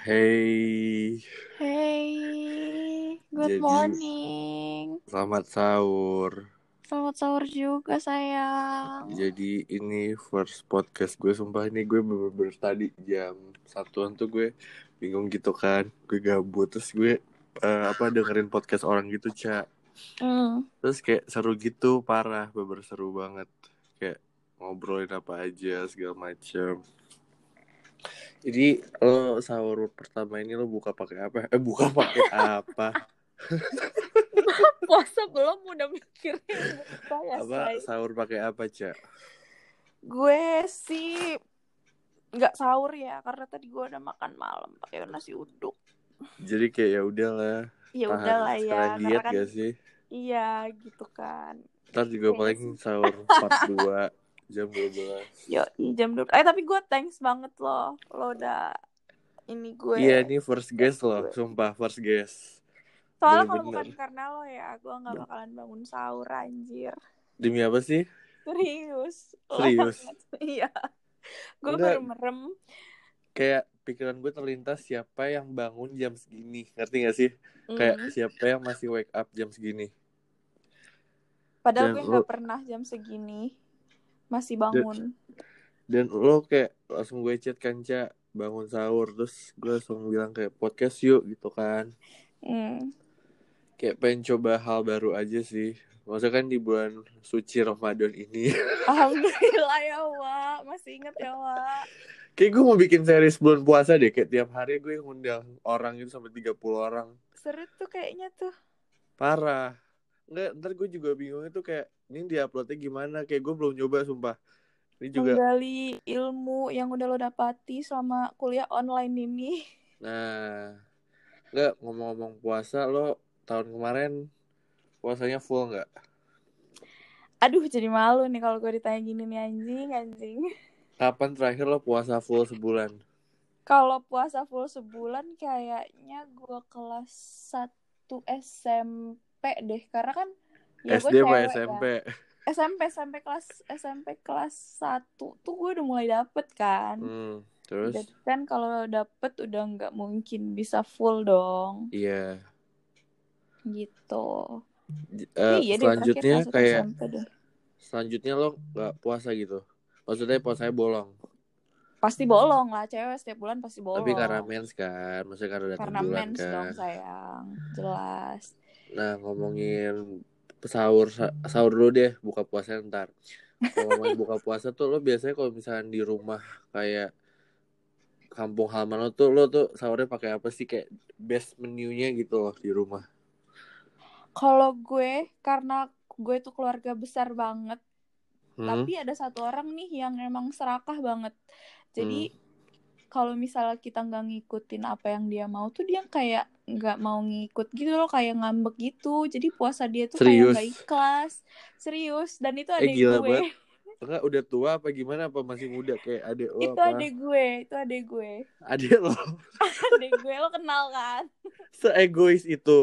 Hey, Hey, good Jadi- morning. selamat sahur. Selamat sahur juga sayang. Jadi ini first podcast gue sumpah ini gue bener-bener tadi jam satuan tuh gue bingung gitu kan. Gue gabut terus gue eh, apa dengerin podcast orang gitu, Cak. Hmm. Terus kayak seru gitu, parah, bener seru banget. Kayak ngobrolin apa aja segala macem. Jadi lo sahur pertama ini lo buka pakai apa? Eh buka pakai apa? Puasa belum udah mikirin buka ya apa say. sahur pakai apa, Cak? Gue sih nggak sahur ya karena tadi gue udah makan malam pakai nasi uduk. Jadi kayak ya udahlah. Ya udahlah ya. Karena diet kan gak sih? iya gitu kan. Ntar juga paling sahur part 2 jam 12 Yo, jam dulu. Eh tapi gue thanks banget loh. Lo udah ini gue. Iya ini first guest loh Sumpah first guest Soalnya kalau bukan karena lo ya, gue nggak bakalan bangun sahur anjir. Demi apa sih? Serius. Serius? Iya. Gue baru merem. Kayak pikiran gue terlintas Siapa yang bangun jam segini Ngerti gak sih? Kayak Mm. siapa yang masih wake up jam segini Padahal dan gue nggak pernah jam segini masih bangun. Dan lo kayak langsung gue chat kan Ca Bangun sahur Terus gue langsung bilang kayak podcast yuk gitu kan Hmm. Kayak pengen coba hal baru aja sih Maksudnya kan di bulan suci Ramadan ini Alhamdulillah ya Wak, masih inget ya Wak. Kayak gue mau bikin series bulan puasa deh Kayak tiap hari gue ngundang orang itu sampai 30 orang Seru tuh kayaknya tuh. Parah Enggak, ntar gue juga bingung itu kayak Ini diuploadnya gimana Kayak gue belum nyoba sumpah Ini juga Menggali ilmu yang udah lo dapati selama kuliah online ini. Nah Enggak, ngomong-ngomong puasa Lo tahun kemarin Puasanya full nggak? Aduh jadi malu nih kalau gue ditanya gini nih anjing anjing. Kapan terakhir lo puasa full sebulan? Kalau puasa full sebulan kayaknya gue kelas 1 SMP deh. Karena kan ya SD apa SMP? ya. SMP SMP kelas SMP kelas 1 tuh gue udah mulai dapet kan. Hmm, terus? Jadi kan kalau dapet udah nggak mungkin bisa full dong Iya gitu. J- eh, iya Selanjutnya kayak. Selanjutnya lo nggak puasa gitu Maksudnya puasanya bolong Pasti bolong lah cewek setiap bulan pasti bolong. Tapi karena mens kan, maksudnya karena datang Karena bulan mens kan. dong sayang, jelas. Nah ngomongin sahur sa- sahur dulu deh, buka puasa ntar. Kalau ngomongin buka puasa tuh lo biasanya kalau misalnya di rumah kayak kampung halaman lo tuh lo tuh sahurnya pakai apa sih kayak best menunya gitu loh di rumah. Kalau gue karena gue tuh keluarga besar banget, Hmm? tapi ada satu orang nih yang emang serakah banget. Jadi Hmm. Kalau misalnya kita nggak ngikutin apa yang dia mau tuh dia kayak nggak mau ngikut gitu loh, kayak ngambek gitu. Jadi puasa dia tuh Serius? kayak nggak ikhlas, serius. Dan itu Eh, adek gila gue. banget. Enggak udah tua apa gimana apa masih muda kayak adek lo itu apa? adek gue, itu adek gue. Adek lo Adek gue lo kenal kan? seegois itu.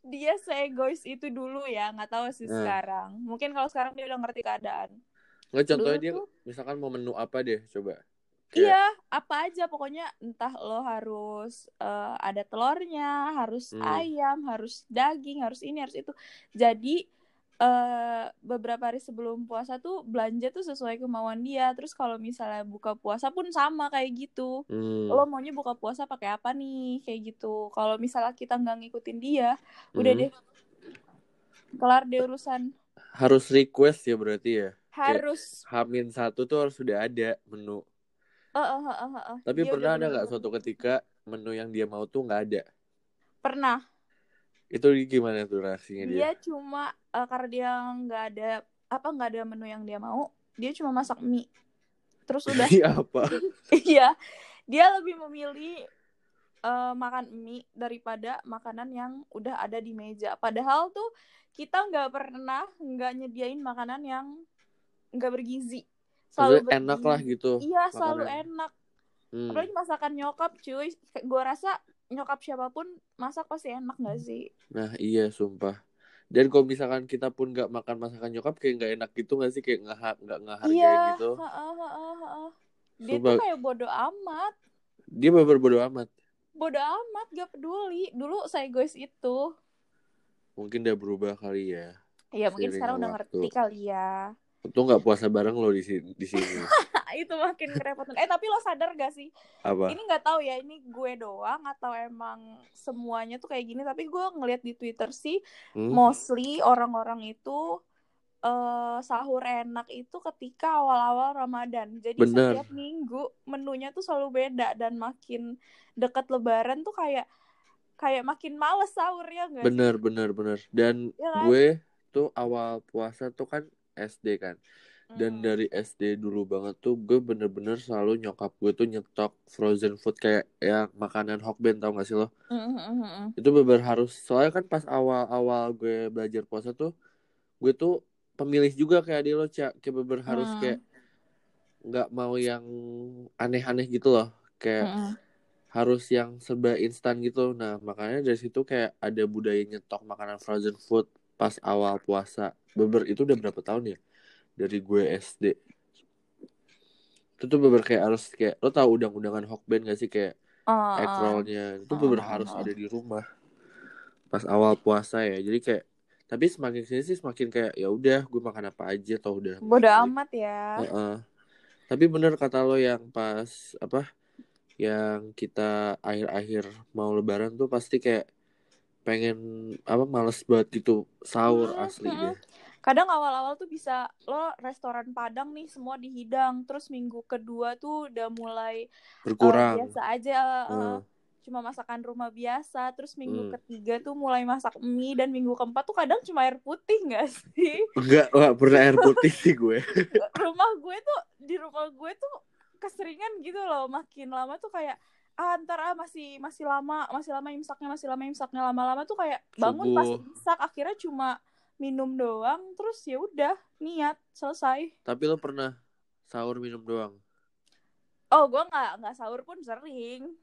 Dia seegois itu dulu ya, nggak tahu sih Nah. sekarang. Mungkin kalau sekarang dia udah ngerti keadaan. Nggak contohnya Dulu dia tuh- misalkan mau menu apa deh coba. Kayak- Iya, apa aja pokoknya entah lo harus eh, ada telurnya, harus Hmm. ayam, harus daging, harus ini, harus itu. Jadi eh beberapa hari sebelum puasa tuh belanja tuh sesuai kemauan dia. Terus kalau misalnya buka puasa pun sama kayak gitu. Hmm. Lo maunya buka puasa pakai apa nih? Kayak gitu. Kalau misalnya kita nggak ngikutin dia, udah Hmm. deh kelar deh urusan. harus request ya berarti ya. Harus. Hamin satu tuh harus sudah ada menu. Eh, eh, eh, eh, eh. Tapi Dia pernah ada nggak suatu ketika menu yang dia mau tuh nggak ada? Pernah. Itu gimana tuh reaksinya dia? dia cuma eh, karena dia nggak ada apa nggak ada menu yang dia mau dia cuma masak mie terus udah Iya apa? iya dia lebih memilih eh, makan mie daripada makanan yang udah ada di meja padahal tuh kita nggak pernah nggak nyediain makanan yang nggak bergizi selalu Maksudnya enak lah gitu. iya selalu makanan. enak Hmm. apalagi masakan nyokap cuy gue rasa nyokap siapa pun masak pasti enak nggak sih Nah iya sumpah. Dan kalau misalkan kita pun nggak makan masakan nyokap kayak nggak enak gitu nggak sih kayak nggak nggak ngehargain iya gitu. heeh. dia Sumpah. tuh kayak bodo amat Dia bener bodo amat. bodo amat gak peduli dulu saya guys itu Mungkin udah berubah kali ya. ya mungkin sekarang udah waktu. ngerti kali ya Untung nggak puasa bareng lo di sini. Di sini. itu makin kerepotan eh tapi lo sadar gak sih Apa? ini nggak tahu ya ini gue doang atau emang semuanya tuh kayak gini tapi gue ngeliat di twitter sih Hmm? mostly orang-orang itu eh sahur enak itu ketika awal-awal Ramadan. Jadi Bener. setiap minggu menunya tuh selalu beda dan makin dekat Lebaran tuh kayak kayak makin males sahurnya nggak sih? Bener, bener, bener. Dan Iya kan? gue tuh awal puasa tuh kan SD kan. Dan Hmm. dari SD dulu banget tuh gue bener-bener selalu nyokap gue tuh nyetok frozen food kayak ya makanan Hokben tau gak sih lo? Mm, mm, mm, mm. Itu bener harus soalnya kan pas awal-awal gue belajar puasa tuh gue tuh pemilih juga kayak adik lo Cak kayak bener harus Hmm. kayak nggak mau yang aneh-aneh gitu loh kayak harus yang serba instan gitu. Nah, makanya dari situ kayak ada budaya nyetok makanan frozen food pas awal puasa. Beber itu udah berapa tahun ya? Dari gue SD. Itu tuh beber kayak harus kayak lo tau udang-udangan Hokben gak sih kayak Oh, egg oh. itu Oh, beber oh, harus oh. ada di rumah pas awal puasa ya. Jadi kayak tapi semakin sini sih semakin kayak ya udah gue makan apa aja tau udah. Bodo Jadi- amat ya. Heeh. Tapi bener kata lo yang pas apa yang kita akhir-akhir mau lebaran tuh pasti kayak pengen apa males banget gitu sahur Hmm, asli hmm. Kadang awal-awal tuh bisa lo restoran Padang nih semua dihidang, terus minggu kedua tuh udah mulai eh, Berkurang. biasa aja eh, Heeh. cuma masakan rumah biasa terus minggu Hmm. ketiga tuh mulai masak mie dan minggu keempat tuh kadang cuma air putih nggak sih Enggak, enggak pernah air putih sih gue. rumah gue tuh di rumah gue tuh keseringan gitu loh makin lama tuh kayak ah ntar ah masih masih lama masih lama imsaknya masih lama imsaknya lama-lama tuh kayak bangun pas Subuh. imsak akhirnya cuma minum doang terus ya udah niat selesai Tapi lo pernah sahur minum doang. oh gue nggak nggak sahur pun sering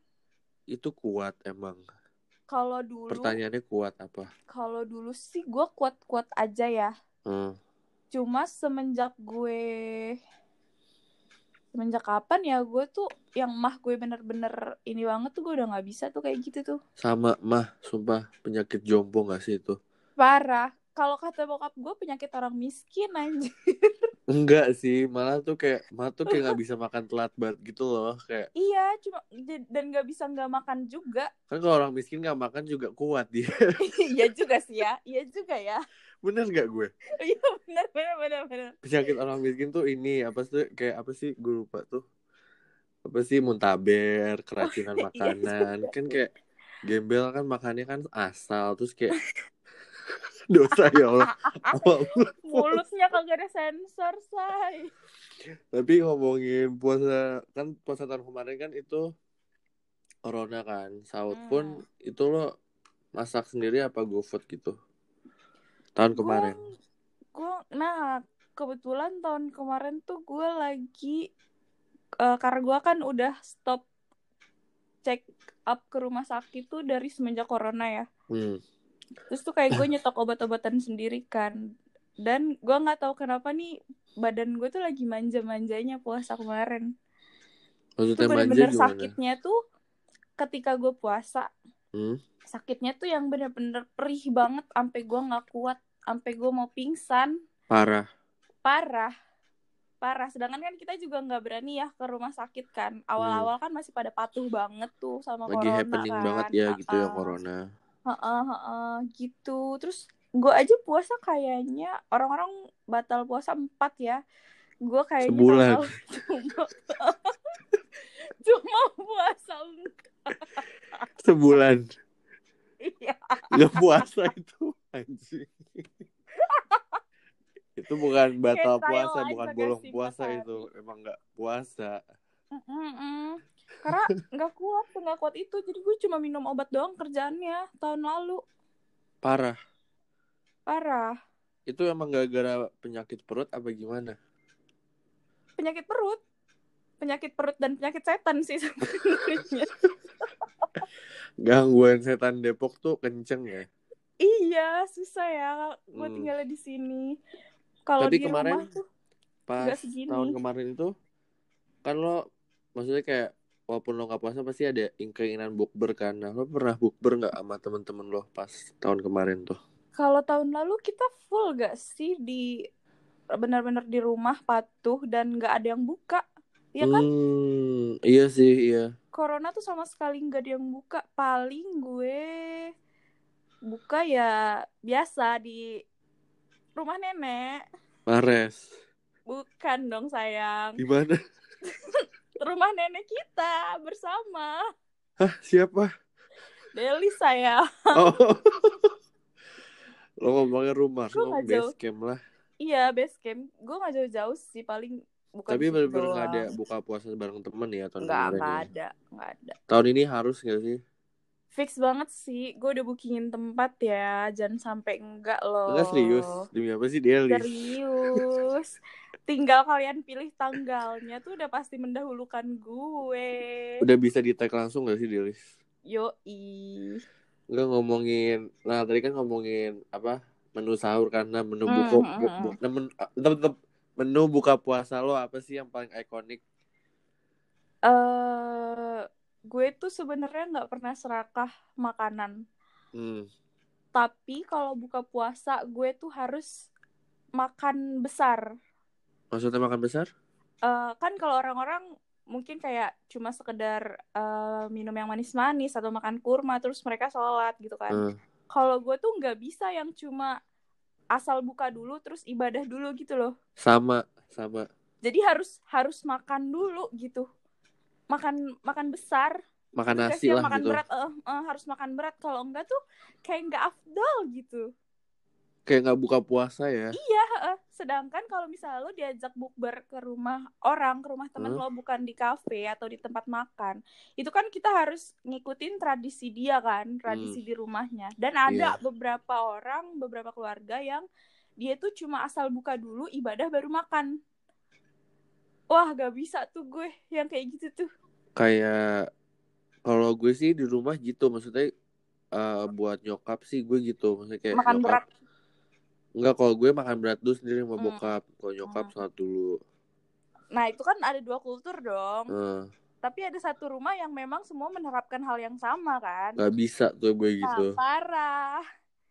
Itu kuat emang. kalau dulu Pertanyaannya kuat apa? kalau dulu sih gue kuat-kuat aja ya Hmm. cuma semenjak gue semenjak kapan ya gue tuh yang mah gue bener-bener ini banget tuh gue udah nggak bisa tuh kayak gitu tuh Sama mah, sumpah penyakit jompo gak sih itu? parah kalau kata bokap gue penyakit orang miskin anjir Enggak sih, malah tuh kayak mah tuh kayak nggak bisa makan telat banget gitu loh. Kayak iya cuma dan nggak bisa nggak makan juga kan kalau orang miskin nggak makan juga kuat dia. iya juga sih ya iya juga ya Bener gak gue? iya benar benar benar benar penyakit orang miskin tuh ini apa sih kayak apa sih gue lupa tuh apa sih muntaber keracunan Iya makanan kan kayak gembel kan makannya kan asal terus kayak dosa ya Allah. Mulutnya kagak ada sensor say. Tapi ngomongin puasa kan puasa tahun kemarin kan itu corona kan. Saud pun itu lo masak sendiri apa GoFood gitu? Tahun kemarin. gue nah kebetulan tahun kemarin tuh gue lagi eh, karena gue kan udah stop check up ke rumah sakit tuh dari semenjak corona ya. Hmm. Terus tuh kayak gue nyetok obat-obatan sendiri kan. Dan gue nggak tahu kenapa nih badan gue tuh lagi manja-manjanya puasa kemarin. Maksudnya manja bener-bener sakitnya tuh ketika gue puasa hmm? sakitnya tuh yang bener-bener perih banget sampai gue nggak kuat sampai gue mau pingsan. Parah. Parah. Parah. Sedangkan kan kita juga nggak berani ya ke rumah sakit kan. Awal-awal kan masih pada patuh banget tuh sama Hmm. lagi corona happening kan. banget ya gitu ya corona Ha-ha, gitu. Terus gue aja puasa kayaknya orang-orang batal puasa empat ya. Gue kayaknya Sebulan. cuma cuma puasa sebulan. Iya. Nggak puasa itu anjing. Itu bukan batal puasa bukan bolong puasa itu. emang nggak puasa. Mm-mm. Karena nggak kuat nggak kuat itu. Jadi gue cuma minum obat doang kerjaannya tahun lalu. Parah. Parah. Itu emang gara-gara penyakit perut apa gimana? Penyakit perut. Penyakit perut dan penyakit setan sih sebenarnya. Gangguan setan Depok tuh kenceng ya? Iya susah ya gue Hmm. tinggalnya di sini. Kalau di kemarin rumah tuh pas tahun kemarin itu kan lo maksudnya kayak walaupun lo nggak puasa pasti ada keinginan bukber kan nah lo pernah bukber nggak sama temen-temen lo pas tahun kemarin tuh Kalau tahun lalu kita full gak sih di benar-benar di rumah patuh dan nggak ada yang buka, ya kan? Hmm, iya sih iya Corona tuh sama sekali nggak ada yang buka. Paling gue buka ya biasa di rumah nenek. Mares Bukan dong sayang. di mana Rumah nenek kita bersama. Hah siapa Deli saya. oh lo ngomongin rumah lo jauh. base camp lah Iya base camp. Gue nggak jauh-jauh sih. Paling bukan tapi bener-bener nggak ada buka puasa bareng temen ya tahun Nggak, kemarin nggak ya ada, nggak ada. tahun ini harus gak sih Fix banget sih. Gue udah bookingin tempat ya. Jangan sampai enggak loh. Enggak serius demi apa sih dia? Serius. Tinggal kalian pilih tanggalnya tuh udah pasti mendahulukan gue. udah bisa di tag langsung gak sih dia Lis? Yoi. Enggak ngomongin nah tadi kan ngomongin apa menu sahur karena menu buka hmm, bu, hmm, bu- nah, men- ah, tetep, tetep, menu buka puasa lo apa sih yang paling ikonik eh gue tuh sebenarnya nggak pernah serakah makanan. hmm. Tapi kalau buka puasa gue tuh harus makan besar. maksudnya makan besar Eh, kan kalau orang-orang mungkin kayak cuma sekedar eh, minum yang manis-manis atau makan kurma terus mereka sholat gitu kan. Hmm. Kalau gue tuh nggak bisa yang cuma asal buka dulu terus ibadah dulu gitu loh. sama sama Jadi harus harus makan dulu gitu. Makan makan besar. makan Enggak nasi lah makan gitu berat. eh, eh, harus makan berat. Kalau enggak tuh kayak nggak afdol gitu. kayak nggak buka puasa ya Iya, heeh. sedangkan kalau misalnya lo diajak bukber ke rumah orang, ke rumah teman Hmm. lo bukan di kafe atau di tempat makan, itu kan kita harus ngikutin tradisi dia kan, tradisi di rumahnya. Dan ada Iya. beberapa orang, beberapa keluarga yang dia tuh cuma asal buka dulu ibadah baru makan. Wah, gak bisa tuh gue yang kayak gitu tuh. kayak kalau gue sih di rumah gitu maksudnya eh, buat nyokap sih gue gitu maksudnya kayak Makan nyokap berat. Enggak, kalau gue makan berat dulu sendiri sama Hmm. bokap. Kalau nyokap Hmm. sholat dulu. Nah, itu kan ada dua kultur dong. Nah, Tapi ada satu rumah yang memang semua menerapkan hal yang sama kan. nggak bisa tuh gue Nah, gitu. parah.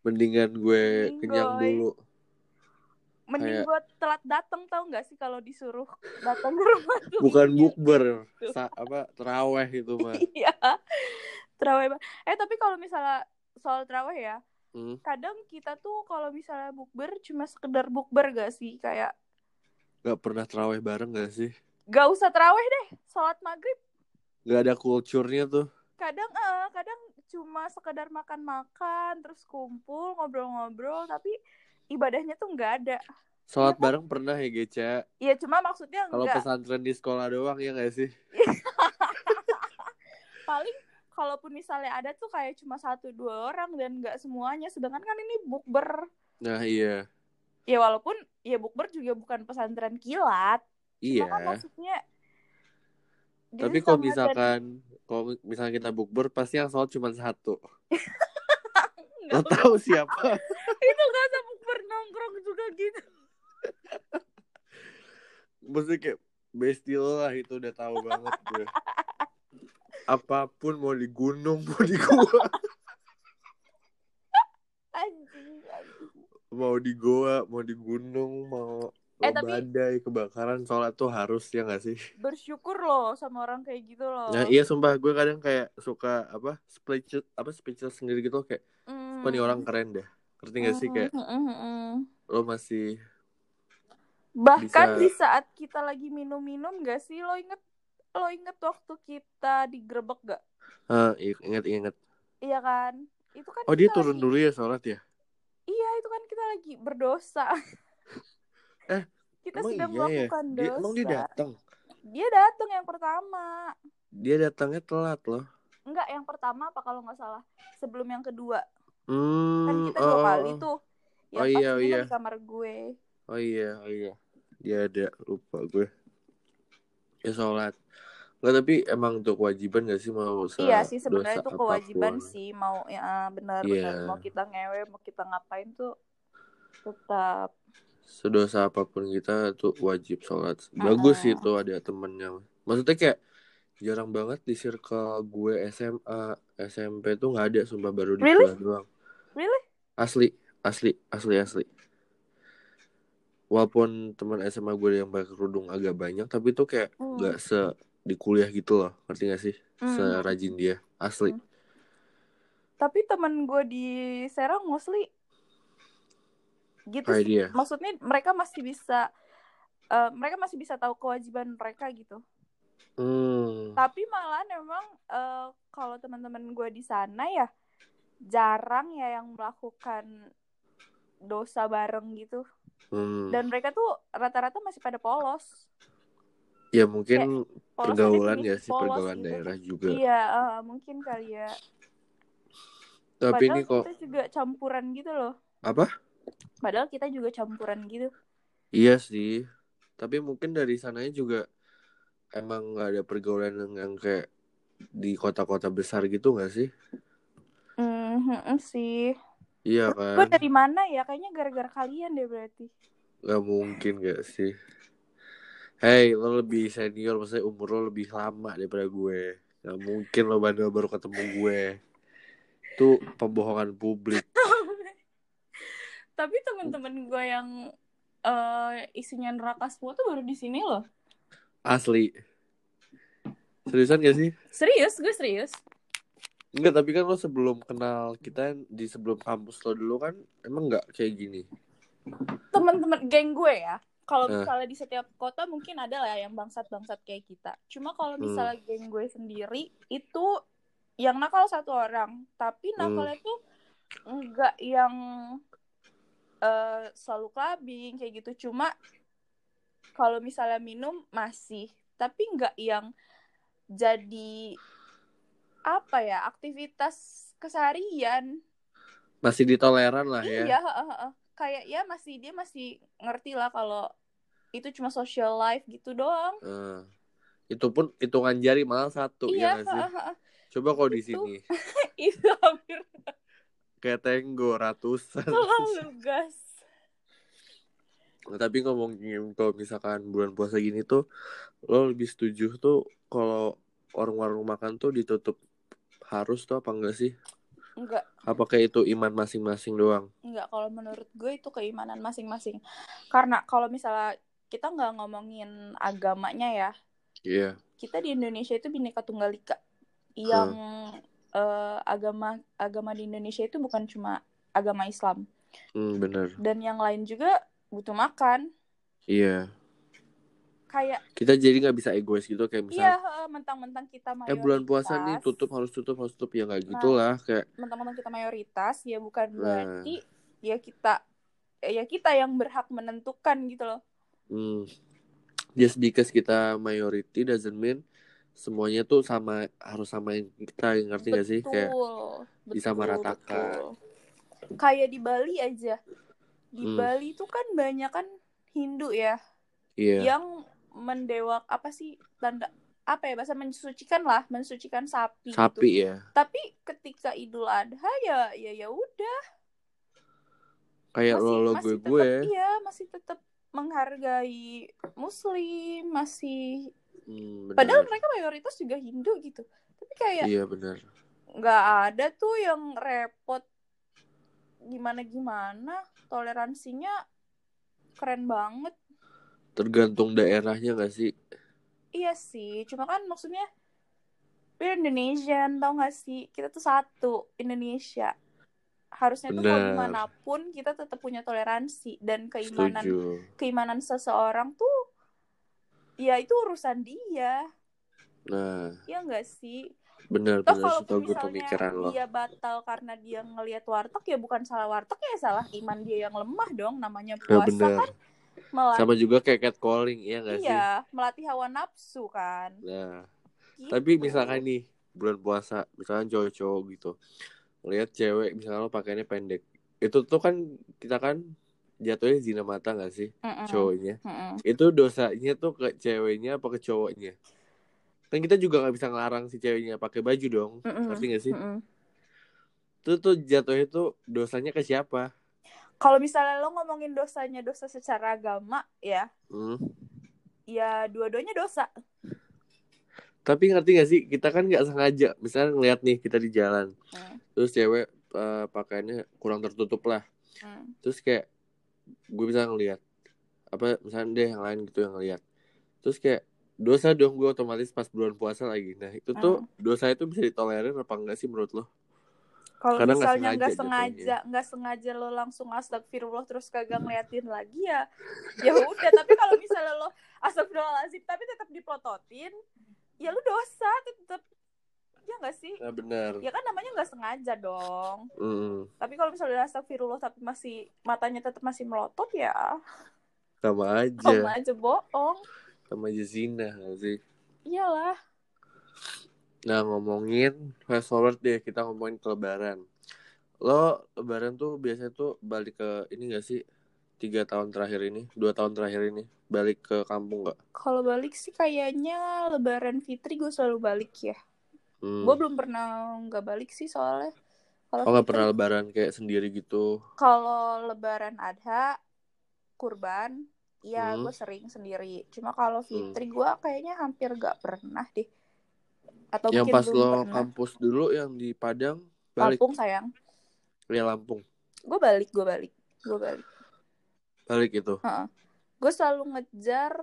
Mendingan gue Mending, kenyang dulu. Mending Kayak- gue telat datang tau nggak sih kalau disuruh datang ke rumah tuh Bukan mikir. bukber, sa apa teraweh itu mah. Iya. Terawih. ba- Eh tapi kalau misalnya soal terawih ya, Hmm. kadang kita tuh kalau misalnya bukber cuma sekedar bukber gak sih kayak Gak pernah teraweh bareng gak sih? gak usah terawih deh, sholat maghrib Gak ada kulturnya tuh. kadang eh kadang cuma sekedar makan-makan terus kumpul ngobrol-ngobrol tapi ibadahnya tuh nggak ada. Sholat Iya kan? bareng pernah ya Geca? Ya cuma maksudnya Kalau pesantren di sekolah doang ya gak sih? paling kalaupun misalnya ada tuh kayak cuma satu dua orang dan nggak semuanya sedangkan kan ini bukber Nah iya. ya walaupun ya bukber juga bukan pesantren kilat Iya. cuma kan maksudnya Tapi kalau dan- misalkan kalau misalnya kita bukber pasti yang sholat cuma satu. Lo tahu siapa? itu usah bukber nongkrong juga gitu Maksudnya kayak bestie lo lah itu udah tahu banget gue. Apa pun mau di gunung, mau di gua, anjing, anjing. mau di goa, mau di gunung, mau Eh, tapi- badai, kebakaran, sholat tuh harus ya gak sih? bersyukur loh sama orang kayak gitu loh Nah iya sumpah gue kadang kayak suka apa speechless apa speechless sendiri gitu kayak wah nih orang keren deh. Ngerti gak sih kayak lo masih Bahkan Bisa- di saat kita lagi minum-minum gak sih lo inget lo inget waktu kita digerebek gak? ah inget-inget. Iya kan? Itu kan Oh dia turun lagi- dulu ya sholat ya? Iya itu kan kita lagi berdosa. Eh, kita Emang sedang iya ya? melakukan Dia, dosa. emang dia datang? Dia datang yang pertama. Dia datangnya telat loh. Enggak, yang pertama apa kalau nggak salah? Sebelum yang kedua. Hmm, Kan kita oh, dua oh, kali oh. tuh. Yang Oh, pas iya, minum iya. di kamar gue. Oh iya, oh iya. Dia ada, lupa gue. Ya sholat. Nggak, tapi emang untuk kewajiban gak sih mau iya sih sebenarnya itu kewajiban apa pun? sih mau ya benar Iya. benar mau kita ngewe mau kita ngapain tuh tetap Sedosa apa pun kita tuh wajib sholat. Bagus sih itu ada temen yang. Maksudnya kayak jarang banget di circle gue SMA SMP tuh nggak ada sumpah baru di Really? doang Really? asli asli asli asli walaupun teman SMA gue yang pakai kerudung agak banyak tapi tuh kayak Hmm. nggak se di kuliah gitu loh ngerti gak sih Hmm. serajin dia asli Hmm. Tapi temen gue di Serang mostly gitu dia Maksudnya mereka masih bisa eh, mereka masih bisa tahu kewajiban mereka gitu. hmm. Tapi malah memang eh, kalau teman-teman gue di sana ya jarang ya yang melakukan dosa bareng gitu. hmm. Dan mereka tuh rata-rata masih pada polos. ya mungkin Polos pergaulan ya sih pergaulan gitu. daerah juga Iya, eh, mungkin kali ya. tapi Padahal ini kok kita juga campuran gitu loh. apa Padahal kita juga campuran gitu. iya sih tapi mungkin dari sananya juga emang nggak ada pergaulan yang, yang kayak di kota-kota besar gitu nggak sih Hmm, hmm, sih. iya Gue kan dari mana ya? Kayaknya gara-gara kalian deh berarti. nggak mungkin gak sih Hey, lo lebih senior, maksudnya umur lo lebih lama daripada gue. Gak mungkin lo baru baru ketemu gue. Itu pembohongan publik. Tapi teman-teman gue yang eh, isinya neraka semua tuh baru di sini loh. Asli. Seriusan gak sih? Serius, gue serius. Enggak, tapi kan lo sebelum kenal kita di sebelum kampus lo dulu kan emang nggak kayak gini. Teman-teman geng gue ya. Kalau Eh. misalnya di setiap kota mungkin ada lah yang bangsat-bangsat kayak kita. Cuma kalau Hmm. misalnya geng gue sendiri itu yang nakal satu orang, tapi Hmm. nakalnya tuh enggak yang eh, selalu clubbing kayak gitu. Cuma kalau misalnya minum masih, tapi enggak yang jadi apa ya aktivitas keseharian. Masih ditoleran lah ya. Iya, heeh, heeh. kayak ya masih dia masih ngerti lah kalau itu cuma social life gitu doang. Eh, itu pun hitungan jari malah satu iya, ya sih? heeh, heeh. Coba kalau di sini itu hampir kayak tenggo ratusan. selalu gas. Nah, tapi ngomongin kalau misalkan bulan puasa gini tuh lo lebih setuju tuh kalau warung-warung makan tuh ditutup harus tuh apa enggak sih? Enggak, Apakah itu iman masing-masing doang? enggak kalau menurut gue itu keimanan masing-masing. Karena kalau misalnya kita nggak ngomongin agamanya ya, Iya. kita di Indonesia itu bineka tunggal ika. Yang eh, agama agama di Indonesia itu bukan cuma agama Islam Hmm, bener. dan yang lain juga butuh makan. Iya. Kayak Kita jadi nggak bisa egois gitu kayak iya misalnya eh, mentang-mentang kita eh mayoritas. bulan puasa nih tutup harus tutup harus tutup ya nggak Nah. gitulah kayak mentang-mentang kita mayoritas ya bukan Nah. berarti ya kita ya kita yang berhak menentukan gitu loh. hmm, just because kita majority doesn't mean semuanya tuh sama harus samain kita ngerti gak sih kayak betul, disamaratakan. betul. Kayak di Bali aja. Di Hmm. Bali itu kan banyak kan Hindu ya iya yang mendewak apa sih tanda apa ya bahasa mensucikan lah, mensucikan sapi. gitu. sapi ya Tapi ketika Idul Adha ya ya ya udah kayak lo lo gue gue iya masih tetap menghargai Muslim masih Hmm, bener. padahal mereka mayoritas juga Hindu gitu tapi kayak iya benar nggak ada tuh yang repot gimana gimana toleransinya keren banget tergantung daerahnya gak sih? Iya sih cuma kan maksudnya we're Indonesian tau gak sih? Kita tuh satu Indonesia. Harusnya tuh mau Bener. di mana pun kita tetap punya toleransi dan keimanan setuju. keimanan seseorang tuh ya itu urusan dia. Nah. Ya enggak sih? Benar toh benar. kalau gue pemikiran lo. dia batal karena dia ngelihat warteg ya bukan salah warteg ya salah iman dia yang lemah dong namanya ya puasa benar. kan melatih sama juga kayak catcalling iya gak sih iya melatih hawa nafsu kan nah Gitu. tapi misalkan nih bulan puasa misalkan cowok-cowok gitu lihat cewek misalnya lo pakainya pendek itu tuh kan kita kan jatuhnya zina mata gak sih Mm-mm. cowoknya Mm-mm. itu dosanya tuh ke ceweknya apa ke cowoknya kan kita juga nggak bisa ngelarang si ceweknya pakai baju dong Mm-mm. ngerti gak sih Mm-mm. itu tuh jatuhnya tuh dosanya ke siapa kalau misalnya lo ngomongin dosanya dosa secara agama ya hmm. ya dua-duanya dosa Tapi ngerti gak sih, kita kan nggak sengaja, misalnya ngeliat nih kita di jalan, Hmm. terus cewek eh, pakaiannya kurang tertutup lah, Hmm. terus kayak gue bisa ngeliat apa misalnya deh yang lain gitu yang ngeliat, terus kayak dosa dong gue otomatis pas bulan puasa lagi. Nah itu tuh dosa itu bisa ditolerir apa enggak sih menurut lo? Kalau nggak misalnya nggak sengaja sengaja, nggak sengaja lo langsung astagfirullah terus kagak ngeliatin lagi ya, ya udah. Tapi kalau misalnya lo astagfirullahaladzim tapi tetap dipototin, ya lo dosa tetap. Ya nggak sih? Nah benar. Ya kan namanya nggak sengaja dong. Mm, Tapi kalau misalnya astagfirullah tapi masih matanya tetap masih melotot ya, sama aja, sama aja bohong. sama aja zina sih. Iyalah. Nah ngomongin fast forward deh kita ngomongin ke lebaran. Lo lebaran tuh biasanya tuh balik ke ini gak sih tiga tahun terakhir ini, dua tahun terakhir ini balik ke kampung gak? Kalau balik sih kayaknya Lebaran Fitri gue selalu balik ya. Hmm. Gue belum pernah nggak balik sih soalnya. Kalau Oh nggak pernah lebaran kayak sendiri gitu? Kalau Lebaran Adha, Kurban, iya Hmm. gue sering sendiri. Cuma kalau Fitri gue kayaknya hampir gak pernah deh. Atau yang pas lo pernah. kampus dulu yang di Padang balik Lampung sayang. ya Lampung Gue balik, gue balik, gue balik. balik itu. Gue selalu ngejar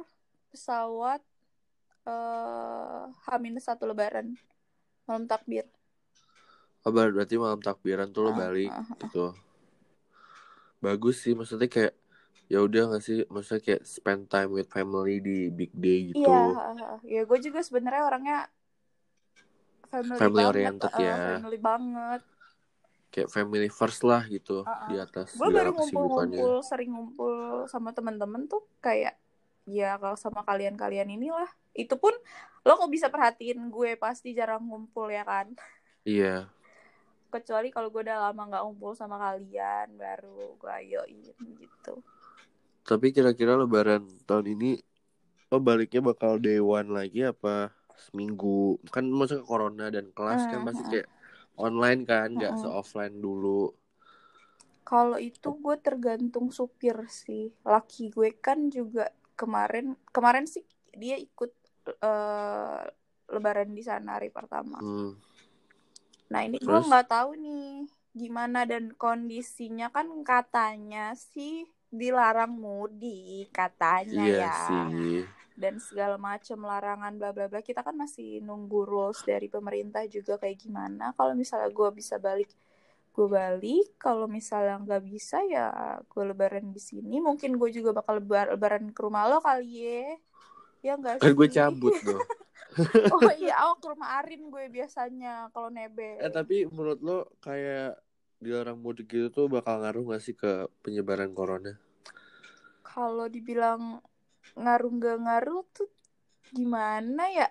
pesawat eh Hamin satu Lebaran malam takbir. Oh ber- berarti malam takbiran tuh lo Ah, balik ah, ah. gitu. Bagus sih maksudnya kayak ya udah gak sih maksudnya kayak spend time with family di big day gitu. Iya, ya gue juga sebenarnya orangnya family, Family banget, oriented eh, ya. family banget. kayak family first lah gitu Uh-uh. di atas Gue baru ngumpul-ngumpul, sering ngumpul sama temen-temen tuh kayak ya kalau sama kalian-kalian inilah. Itu pun lo kok bisa perhatiin gue pasti jarang ngumpul ya kan. Iya, Kecuali kalau gue udah lama nggak ngumpul sama kalian, baru gue ayoin gitu. tapi kira-kira lebaran tahun ini lo baliknya bakal day one lagi apa seminggu? Kan maksudnya corona dan kelas kan Hmm, pasti hmm. kayak online kan, nggak Hmm. se-offline dulu. Kalau itu gue tergantung supir sih. Laki gue kan juga kemarin kemarin sih dia ikut eh, lebaran di sana hari pertama. Hmm. Nah ini gue nggak tahu nih gimana dan kondisinya kan katanya sih dilarang mudik katanya Iya ya sih. Dan segala macam larangan bla bla bla kita kan masih nunggu rules dari pemerintah juga kayak gimana kalau misalnya gue bisa balik gue balik kalau misalnya nggak bisa ya gue lebaran di sini mungkin gue juga bakal lebar lebaran ke rumah lo kali ya ya nggak gue sih? cabut tuh. oh iya oh ke rumah Arin gue biasanya kalau nebe eh tapi menurut lo kayak dilarang mudik gitu tuh bakal ngaruh gak sih ke penyebaran corona? kalau dibilang ngaruh nggak ngaruh tuh gimana ya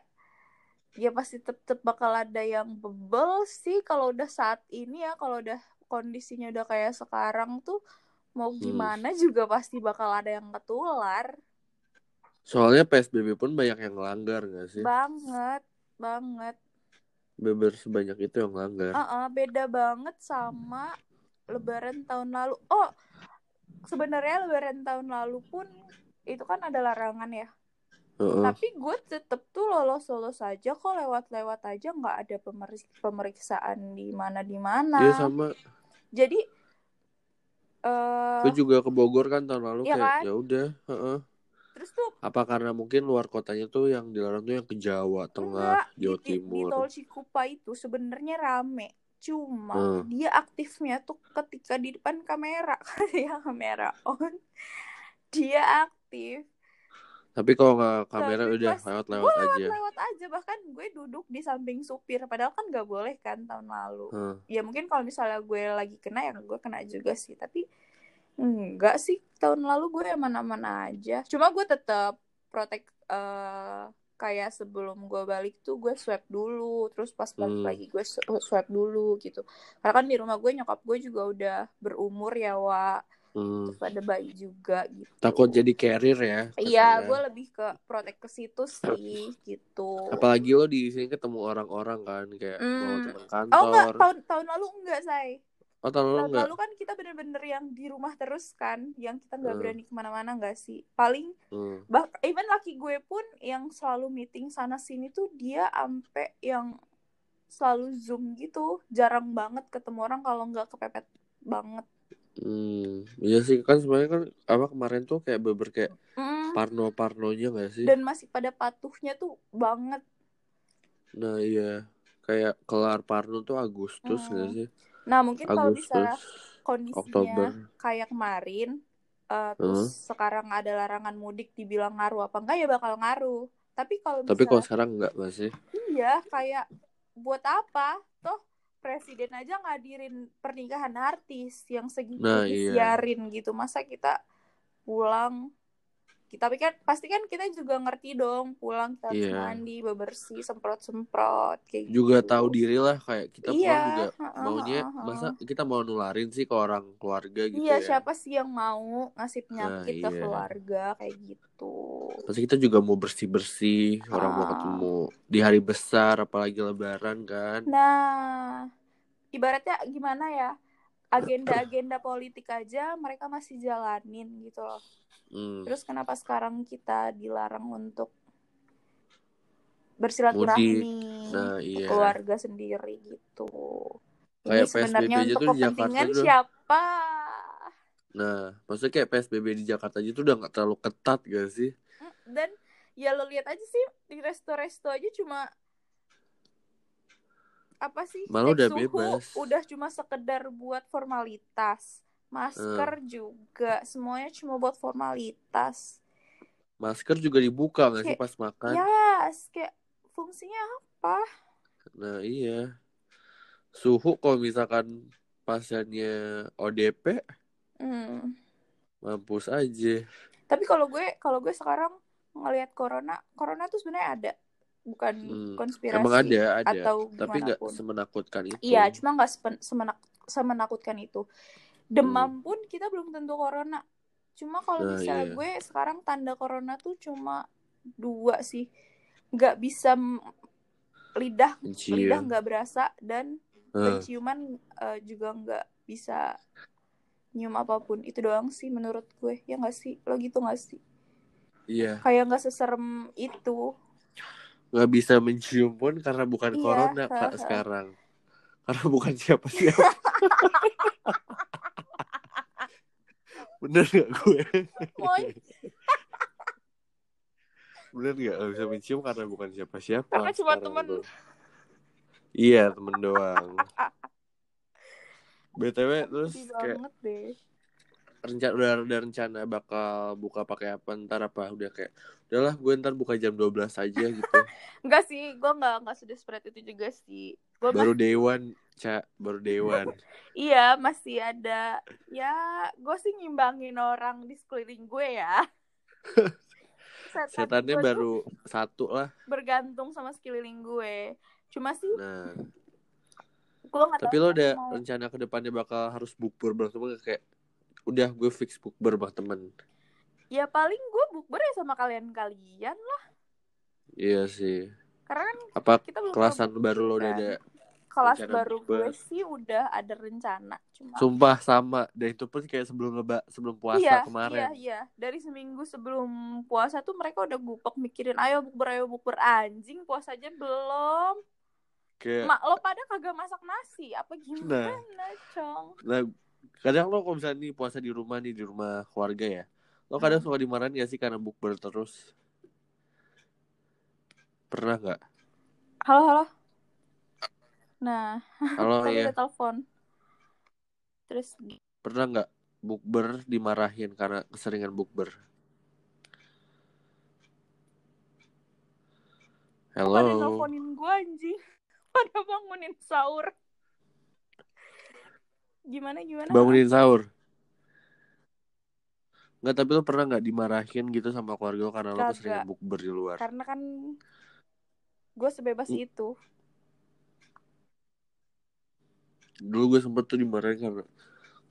ya pasti tetep bakal ada yang bebel sih kalau udah saat ini ya kalau udah kondisinya udah kayak sekarang tuh mau Hmm. gimana juga pasti bakal ada yang ketular Soalnya PSBB pun banyak yang ngelanggar gak sih? banget banget Beber sebanyak itu yang ngelanggar. Ah, ah, beda banget sama Lebaran tahun lalu. Oh, sebenarnya Lebaran tahun lalu pun itu kan ada larangan ya. Heeh. Tapi gue tetep tuh lolos-lolos aja kok lewat-lewat aja nggak ada pemeriksaan di mana di mana. Iya sama. Jadi eh Gue juga ke Bogor kan tahun lalu Iya kayak kan? ya udah. heeh. terus tuh Apa karena mungkin luar kotanya tuh yang dilarang tuh yang ke Jawa Tengah, enggak di, Jawa di, di Timur. tol Cikupa itu sebenarnya rame. Cuma Hmm. dia aktifnya tuh ketika di depan kamera. ya kamera on. Dia aktif. Tapi kalau nggak kamera Tapi udah lewat-lewat aja. lewat aja bahkan gue duduk di samping supir padahal kan nggak boleh kan tahun lalu Heeh. ya mungkin kalau misalnya gue lagi kena ya gue kena juga sih tapi enggak sih tahun lalu gue aman-aman aja cuma gue tetap protek eh, kayak sebelum gue balik tuh gue swab dulu terus pas balik Hmm. lagi gue sw- swab dulu gitu karena kan di rumah gue nyokap gue juga udah berumur ya wa Hmm. terus ada bayi juga gitu Takut jadi carrier ya. Iya, gue lebih ke protek ke situ sih, gitu. Apalagi lo di sini ketemu orang-orang kan kayak Hmm. mau teman Oh enggak, kantor. tahun tahun lalu enggak, say. Oh tahun lalu tahun enggak? lalu kan kita bener-bener yang di rumah terus kan yang kita nggak Hmm. berani ke mana-mana nggak sih paling Hmm. bah even laki gue pun yang selalu meeting sana sini tuh dia ampe yang selalu zoom gitu jarang banget ketemu orang kalau nggak kepepet banget Hmm. Iya sih kan sebenarnya kan apa kemarin tuh kayak beber kayak Mm, parno-parnonya gak sih? dan masih pada patuhnya tuh banget Nah iya kayak kelar parno tuh Agustus Hmm. gak sih? nah mungkin kalau misalnya kondisinya Oktober. kayak kemarin eh, terus sekarang ada larangan mudik dibilang ngaruh apa enggak ya bakal ngaruh tapi kalau Tapi kalau sekarang enggak gak sih? iya kayak buat apa toh presiden aja ngadirin pernikahan artis yang segitu Nah, iya. disiarin gitu masa kita pulang tapi kan pasti kan kita juga ngerti dong pulang kita harus Iya. mandi bebersih semprot semprot kayak Juga gitu. tahu diri lah kayak kita pulang iya juga maunya heeh, masa heeh. kita mau nularin sih ke orang keluarga gitu iya ya. siapa sih yang mau ngasih penyakit ke iya. keluarga kayak gitu Pasti kita juga mau bersih-bersih, orang mau Ah. ketemu di hari besar apalagi lebaran kan. nah ibaratnya gimana ya agenda-agenda politik aja mereka masih jalanin gitu loh Hmm. terus kenapa sekarang kita dilarang untuk bersilaturahmi Nah, iya. keluarga sendiri gitu ini Kayak sebenarnya PSBB untuk kepentingan tuh. siapa Nah, maksudnya kayak PSBB di Jakarta aja tuh udah nggak terlalu ketat gak sih? Mm, dan ya lo lihat aja sih di resto-resto aja cuma apa sih Malah cek udah suhu bebas. udah cuma sekedar buat formalitas masker Hmm. juga semuanya cuma buat formalitas Masker juga dibuka gak sih pas makan? yes kayak fungsinya apa Nah, iya. Suhu kalau misalkan pasiennya ODP, Hmm. mampus aja. tapi kalau gue kalau gue sekarang ngelihat corona corona tuh sebenarnya ada bukan Hmm. konspirasi Emang ada, ada. atau Tapi nggak semenakutkan itu. Iya, cuma nggak semenak- semenakutkan itu. Demam Hmm. pun kita belum tentu corona. Cuma kalau Nah, misalnya iya. gue sekarang tanda corona tuh cuma dua sih, nggak bisa lidah Mencium. lidah nggak berasa dan Hah. penciuman eh, juga nggak bisa nyium apa pun. Itu doang sih menurut gue. Ya nggak sih? Lo gitu nggak sih? Iya, Kayak nggak seserem itu. Nggak bisa mencium pun karena bukan Iya, corona kak sekarang. Karena bukan siapa-siapa. Bener gak gue? Bener gak? Gak bisa mencium karena bukan siapa-siapa. Karena cuma temen. tuh. Iya, temen doang. BTW terus kayak rencana udah ada rencana bakal buka pakai apa ntar apa udah kayak udahlah gue ntar buka jam 12 aja gitu Enggak sih, gue nggak nggak sedesperate itu juga sih. Gue baru day one cak baru one Iya, masih ada. Ya, gue sih ngimbangin orang di sekeliling gue ya. Setan setannya baru satu lah bergantung sama sekeliling gue. Cuma sih, nah gue nggak tapi lo ada mau. rencana ke depannya bakal harus bukber temen kayak udah gue fix bukber bareng temen Ya paling gue bukber ya sama kalian-kalian lah. iya sih Karena kan apa kita belum kelasan baru lo udah ada kan. Kelas baru bukber? gue sih udah ada rencana. Cuma sumpah sama dan itu pun kayak sebelum leba sebelum puasa iya, kemarin Iya, iya. Dari seminggu sebelum puasa tuh mereka udah gupek mikirin, ayo bukber, ayo bukber. Anjing, puasa aja belum. kayak Mak, lo pada kagak masak nasi? Apa gimana, Cong? Nah, kadang lo kalau misalnya nih puasa di rumah nih di rumah keluarga ya, lo kadang suka dimarahin gak sih karena bukber terus? Pernah nggak? Halo, halo. Nah, Halo ya, telepon. Terus, pernah nggak bukber dimarahin karena keseringan bukber? pada Hello, nelfonin gue anjing. Pada bangunin sahur. Gimana, gimana? bangunin sahur. Nggak, tapi lo pernah nggak dimarahin gitu sama keluarga lo karena lo keseringan bukber di luar? Karena kan gue sebebas Hmm. itu. Dulu gue sempet tuh dimarahin karena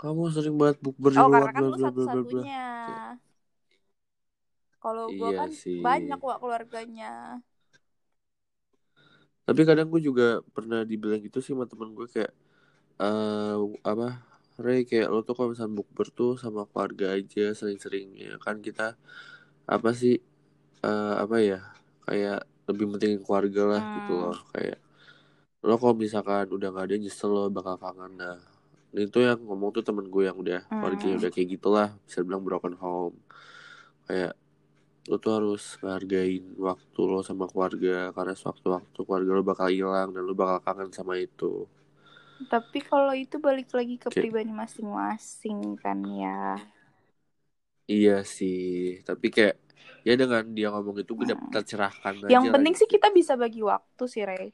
kamu sering banget bukber di Oh, luar. karena kan lu bla." satu-satunya. Kalau gue Iya kan sih. banyak wak keluarganya. Tapi kadang gue juga pernah dibilang gitu sih sama temen gue kayak eh apa Ray kayak lo tuh kalau misalnya bukber tuh sama keluarga aja sering-seringnya kan? Kita apa sih eh apa ya kayak lebih penting keluarga lah gitu Hmm. loh. Kayak lo kalau misalkan udah gak ada nyesel lo bakal kangen. Nah itu yang ngomong tuh temen gue yang udah keluarganya Hmm. udah kayak gitulah bisa bilang broken home. Kayak lo tuh harus menghargain waktu lo sama keluarga karena sewaktu-waktu keluarga lo bakal hilang dan lo bakal kangen sama itu Tapi kalau itu balik lagi ke Oke. pribadi masing-masing kan ya. Iya sih, tapi kayak ya dengan dia ngomong itu gue dapet Hmm. tercerahkan Yang penting sih gitu. kita bisa bagi waktu sih, Ray.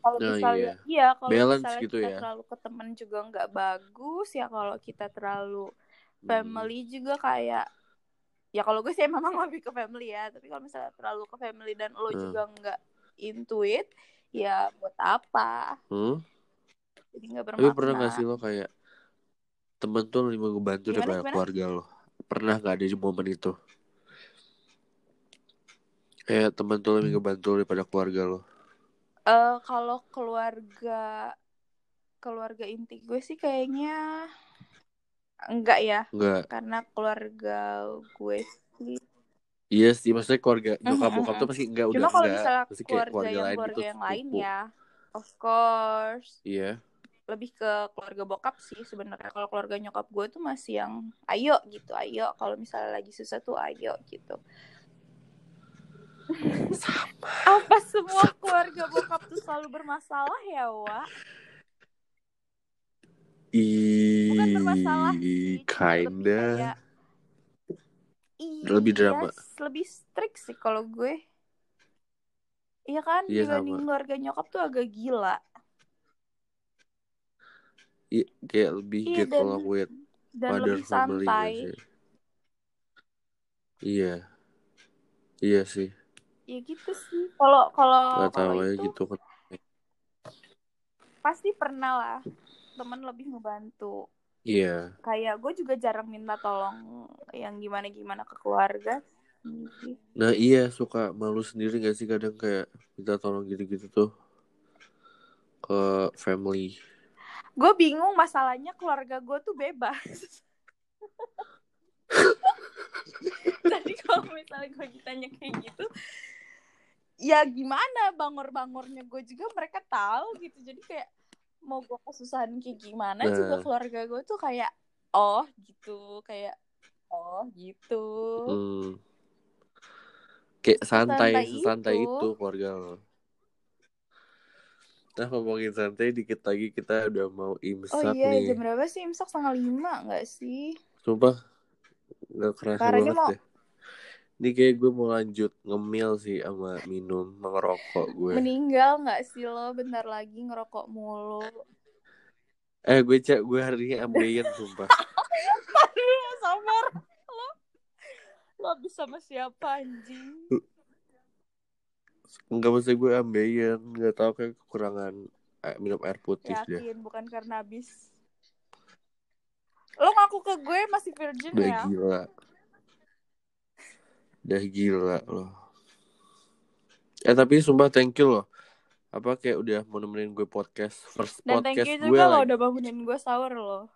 Kalau Nah, misalnya, iya, kalau Balance misalnya gitu kita ya. terlalu ke temen juga nggak bagus ya. Kalau kita terlalu Hmm. family juga kayak, ya kalau gue sih memang lebih ke family ya. Tapi kalau misalnya terlalu ke family dan lo Hmm. juga nggak into it, ya buat apa? Hmm? Jadi nggak Tapi pernah gak sih lo kayak temen tuh lebih ngebantu Gimana, daripada gimana? keluarga lo? Pernah gak ada di momen itu? Kayak temen tuh lebih ngebantu daripada keluarga lo? Eh kalau keluarga keluarga inti gue sih kayaknya enggak ya, Enggak. karena keluarga gue sih. Iya sih, maksudnya keluarga nyokap bokap tuh pasti enggak udah Cuma kalau enggak. misalnya keluarga keluarga yang lain keluarga gitu, yang lain ya, of course Iya. lebih ke keluarga bokap sih sebenarnya. Kalau keluarga nyokap gue tuh masih yang ayo gitu, ayo. Kalau misalnya lagi susah tuh ayo gitu. Sama. Apa semua keluarga bokap tuh selalu bermasalah ya, Wak? Bukan bermasalah sih, kinda. kayak Lebih drama. Iya, lebih strict sih kalau gue. Iya kan, Iya, dibanding sama. keluarga nyokap tuh agak gila. Iya, kayak lebih Iya, get along with dan lebih family santai. Iya. Iya sih. Ya gitu sih. Kalau kalau kalau itu gitu kan. pasti pernah lah teman lebih membantu. Iya. Kayak gue juga jarang minta tolong yang gimana-gimana ke keluarga. Nah iya suka malu sendiri gak sih kadang kayak minta tolong gitu-gitu tuh ke family. Gue bingung masalahnya keluarga gue tuh bebas. Jadi kalau misalnya gue ditanya kayak gitu, ya gimana bangor-bangornya gue juga mereka tahu gitu. Jadi kayak mau gue kesusahan kayak gimana juga Nah. keluarga gue tuh kayak oh gitu, kayak oh gitu. Hmm. Kayak santai, sesantai itu. itu keluarga lo. Nah ngomongin santai dikit lagi kita udah mau Oh imsak iya, nih. jam berapa sih? Imsak setengah lima nggak sih? Sumpah gak kerasa banget mau- deh. Ini kayak gue mau lanjut ngemil sih sama minum, ngerokok gue. Meninggal nggak sih lo bentar lagi ngerokok mulu? Eh gue cek gue hari ini ambeien sumpah. Aduh, sabar. Lo, lo habis sama siapa anjing? Enggak maksud gue ambeien, nggak tahu kayak kekurangan eh, minum air putih. Yakin bukan karena habis. Lo ngaku ke gue masih virgin Udah ya? gila. Udah gila loh. Eh tapi sumpah thank you loh. Apa kayak udah mau nemenin gue podcast first Dan thank podcast you gue juga lo udah bangunin gue sahur lo.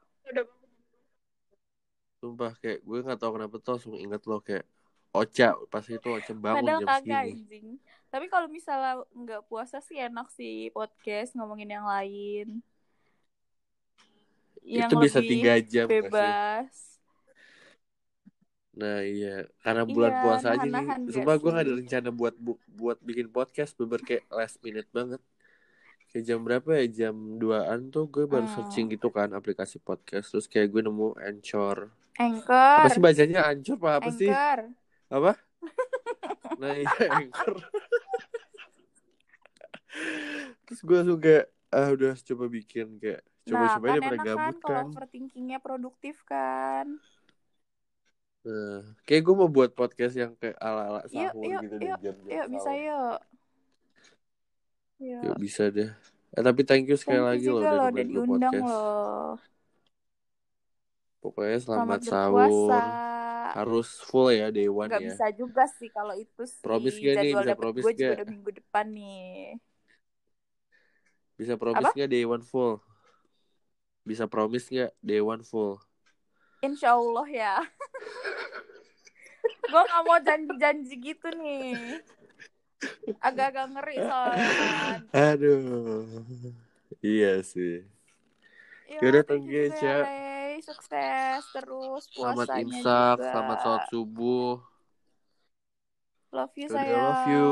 Sumpah kayak gue nggak tahu kenapa tuh langsung inget lo kayak Ocha pas itu Ocha bangun Padahal jam kagak anjing. Tapi kalau misalnya nggak puasa sih enak sih podcast ngomongin yang lain. Yang itu bisa tiga jam gak sih? Nah iya karena bulan Iya, puasa aja nih. Sumpah gue sih? gak ada rencana buat bu- buat bikin podcast beber kayak last minute banget. Kayak jam berapa ya jam 2an tuh gue baru Hmm. searching gitu kan aplikasi podcast terus kayak gue nemu Anchor. Anchor. Apa sih bacanya Anchor apa, apa sih? Anchor. Apa? Nah iya Anchor. terus gue langsung kayak ah udah coba bikin kayak Nah, coba-coba kan daripada enak kan gabut kalau kan. overthinkingnya produktif kan. Nah, kayak gue mau buat podcast yang kayak ala-ala sahur yuk, gitu yuk, deh jam-jam Yuk, bisa yuk. Yuk. Yuk bisa deh. Eh tapi thank you sekali Thank lagi loh udah gue diundang podcast. loh. Pokoknya selamat, Selamat sahur. Harus full ya day one Nggak ya. bisa juga sih kalau itu sih. Promise gak nih? Bisa promise gue juga gak? udah minggu depan nih. Bisa promise Apa? nggak day one full? Bisa promise nggak day one full? Insya Allah ya. gue gak mau janji-janji gitu nih. Agak-agak ngeri soalnya. Aduh. Iya sih. Ya, Yaudah, thank you. Sukses terus Selamat imsak, juga. selamat sholat subuh. Love you Yaudah, sayang. love you.